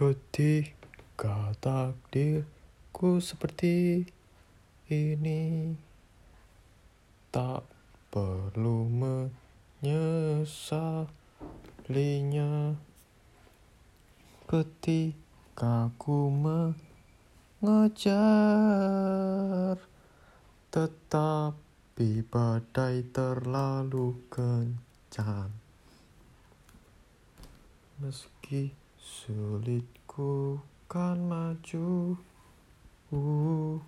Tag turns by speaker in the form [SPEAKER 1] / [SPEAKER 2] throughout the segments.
[SPEAKER 1] Ketika takdirku seperti ini. Tak perlu menyesalinya. Ketika ku mengejar Tetapi badai terlalu kencang. Meski sulit ku kan maju. Uh,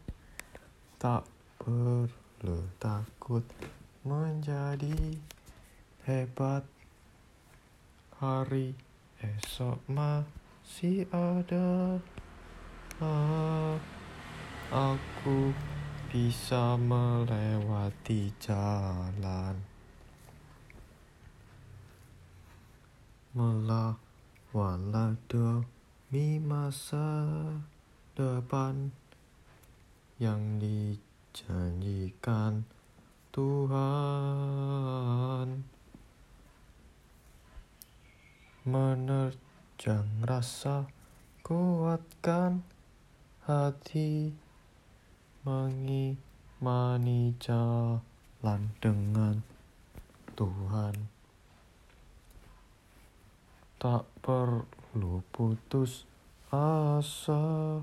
[SPEAKER 1] Tak perlu takut menjadi hebat. Hari esok masih ada. Ah, Aku bisa melewati jalan Melawanlah demi masa depan yang dijanjikan Tuhan. Menerjang rasa kuatkan hati Mengimani jalan dengan Tuhan Tak perlu putus asa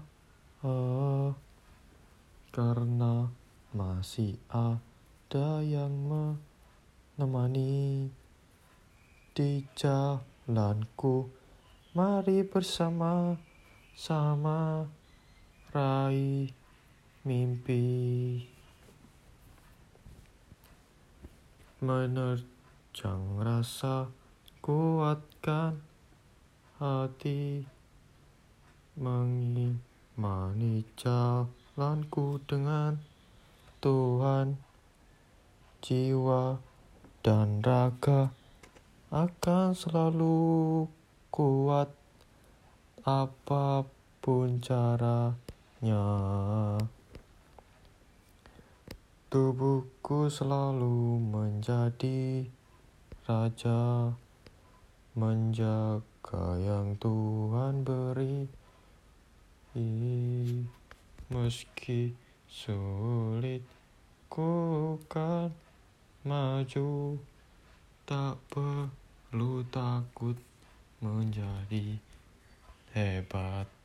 [SPEAKER 1] ah, Karena masih ada yang menemani Di jalanku. Mari bersama-sama raih mimpi. Menerjang rasa kuatkan hati mengimani jalanku dengan Tuhan. Jiwa dan raga akan selalu kuat apa pun caranya. Tubuhku selalu menjadi raja menjaga yang Tuhan beri. Meski sulit ku kan maju. Tak perlu takut menjadi hebat